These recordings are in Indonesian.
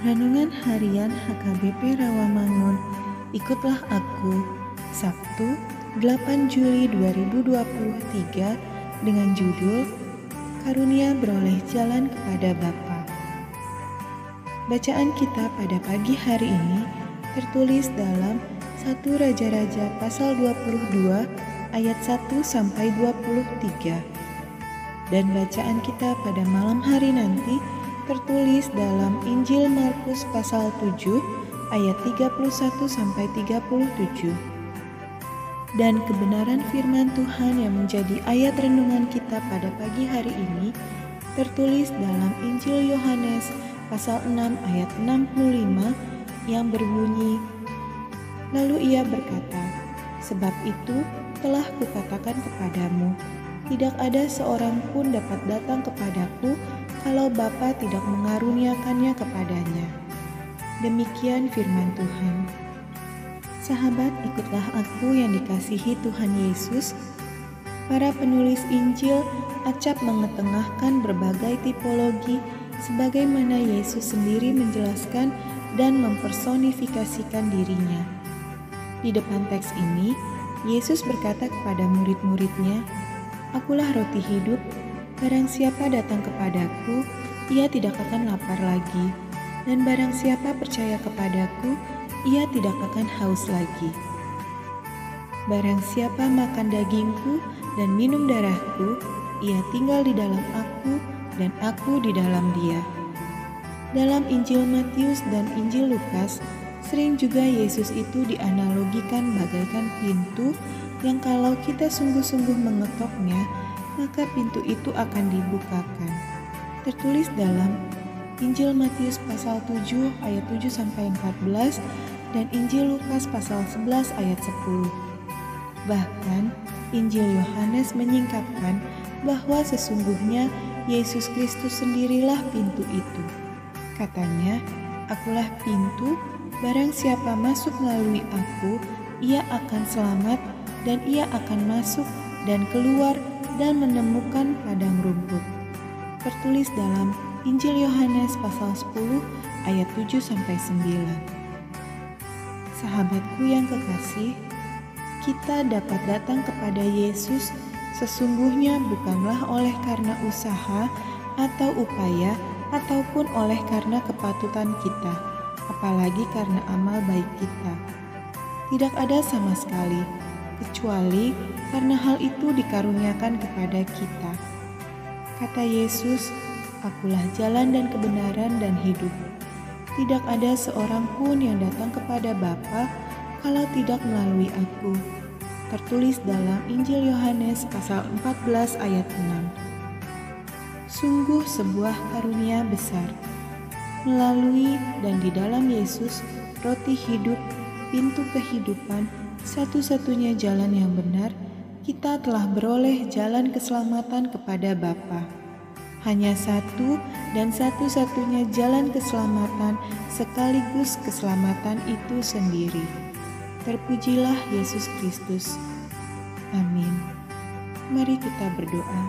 Renungan Harian HKBP Rawamangun Ikutlah Aku Sabtu 8 Juli 2023 dengan judul Karunia Beroleh Jalan kepada Bapa. Bacaan kita pada pagi hari ini tertulis dalam 1 Raja-Raja pasal 22 ayat 1 sampai 23. Dan bacaan kita pada malam hari nanti tertulis dalam Injil Markus pasal 7 ayat 31 sampai 37. Dan kebenaran firman Tuhan yang menjadi ayat renungan kita pada pagi hari ini tertulis dalam Injil Yohanes pasal 6 ayat 65 yang berbunyi Lalu ia berkata, Sebab itu telah kukatakan kepadamu, tidak ada seorang pun dapat datang kepadaku kalau Bapa tidak mengaruniakannya kepadanya. Demikian firman Tuhan. Sahabat, ikutlah aku yang dikasihi Tuhan Yesus. Para penulis Injil acap mengetengahkan berbagai tipologi sebagaimana Yesus sendiri menjelaskan dan mempersonifikasikan dirinya. Di depan teks ini, Yesus berkata kepada murid-muridnya, Akulah roti hidup, barang siapa datang kepadaku, ia tidak akan lapar lagi, dan barang siapa percaya kepadaku, ia tidak akan haus lagi. Barang siapa makan dagingku dan minum darahku, ia tinggal di dalam aku dan aku di dalam dia. Dalam Injil Matius dan Injil Lukas, Sering juga Yesus itu dianalogikan bagaikan pintu yang kalau kita sungguh-sungguh mengetoknya, maka pintu itu akan dibukakan. Tertulis dalam Injil Matius pasal 7 ayat 7 sampai 14 dan Injil Lukas pasal 11 ayat 10. Bahkan Injil Yohanes menyingkapkan bahwa sesungguhnya Yesus Kristus sendirilah pintu itu. Katanya, "Akulah pintu Barang siapa masuk melalui aku, ia akan selamat dan ia akan masuk dan keluar dan menemukan padang rumput. Tertulis dalam Injil Yohanes pasal 10 ayat 7 sampai 9. Sahabatku yang kekasih, kita dapat datang kepada Yesus sesungguhnya bukanlah oleh karena usaha atau upaya ataupun oleh karena kepatutan kita apalagi karena amal baik kita. Tidak ada sama sekali, kecuali karena hal itu dikaruniakan kepada kita. Kata Yesus, Akulah jalan dan kebenaran dan hidup. Tidak ada seorang pun yang datang kepada Bapa kalau tidak melalui aku. Tertulis dalam Injil Yohanes pasal 14 ayat 6. Sungguh sebuah karunia besar melalui dan di dalam Yesus, roti hidup, pintu kehidupan, satu-satunya jalan yang benar, kita telah beroleh jalan keselamatan kepada Bapa. Hanya satu dan satu-satunya jalan keselamatan sekaligus keselamatan itu sendiri. Terpujilah Yesus Kristus. Amin. Mari kita berdoa.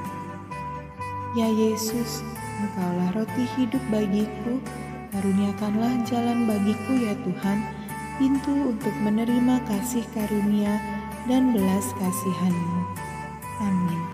Ya Yesus, Engkaulah roti hidup bagiku, karuniakanlah jalan bagiku ya Tuhan, pintu untuk menerima kasih karunia dan belas kasihan-Mu. Amin.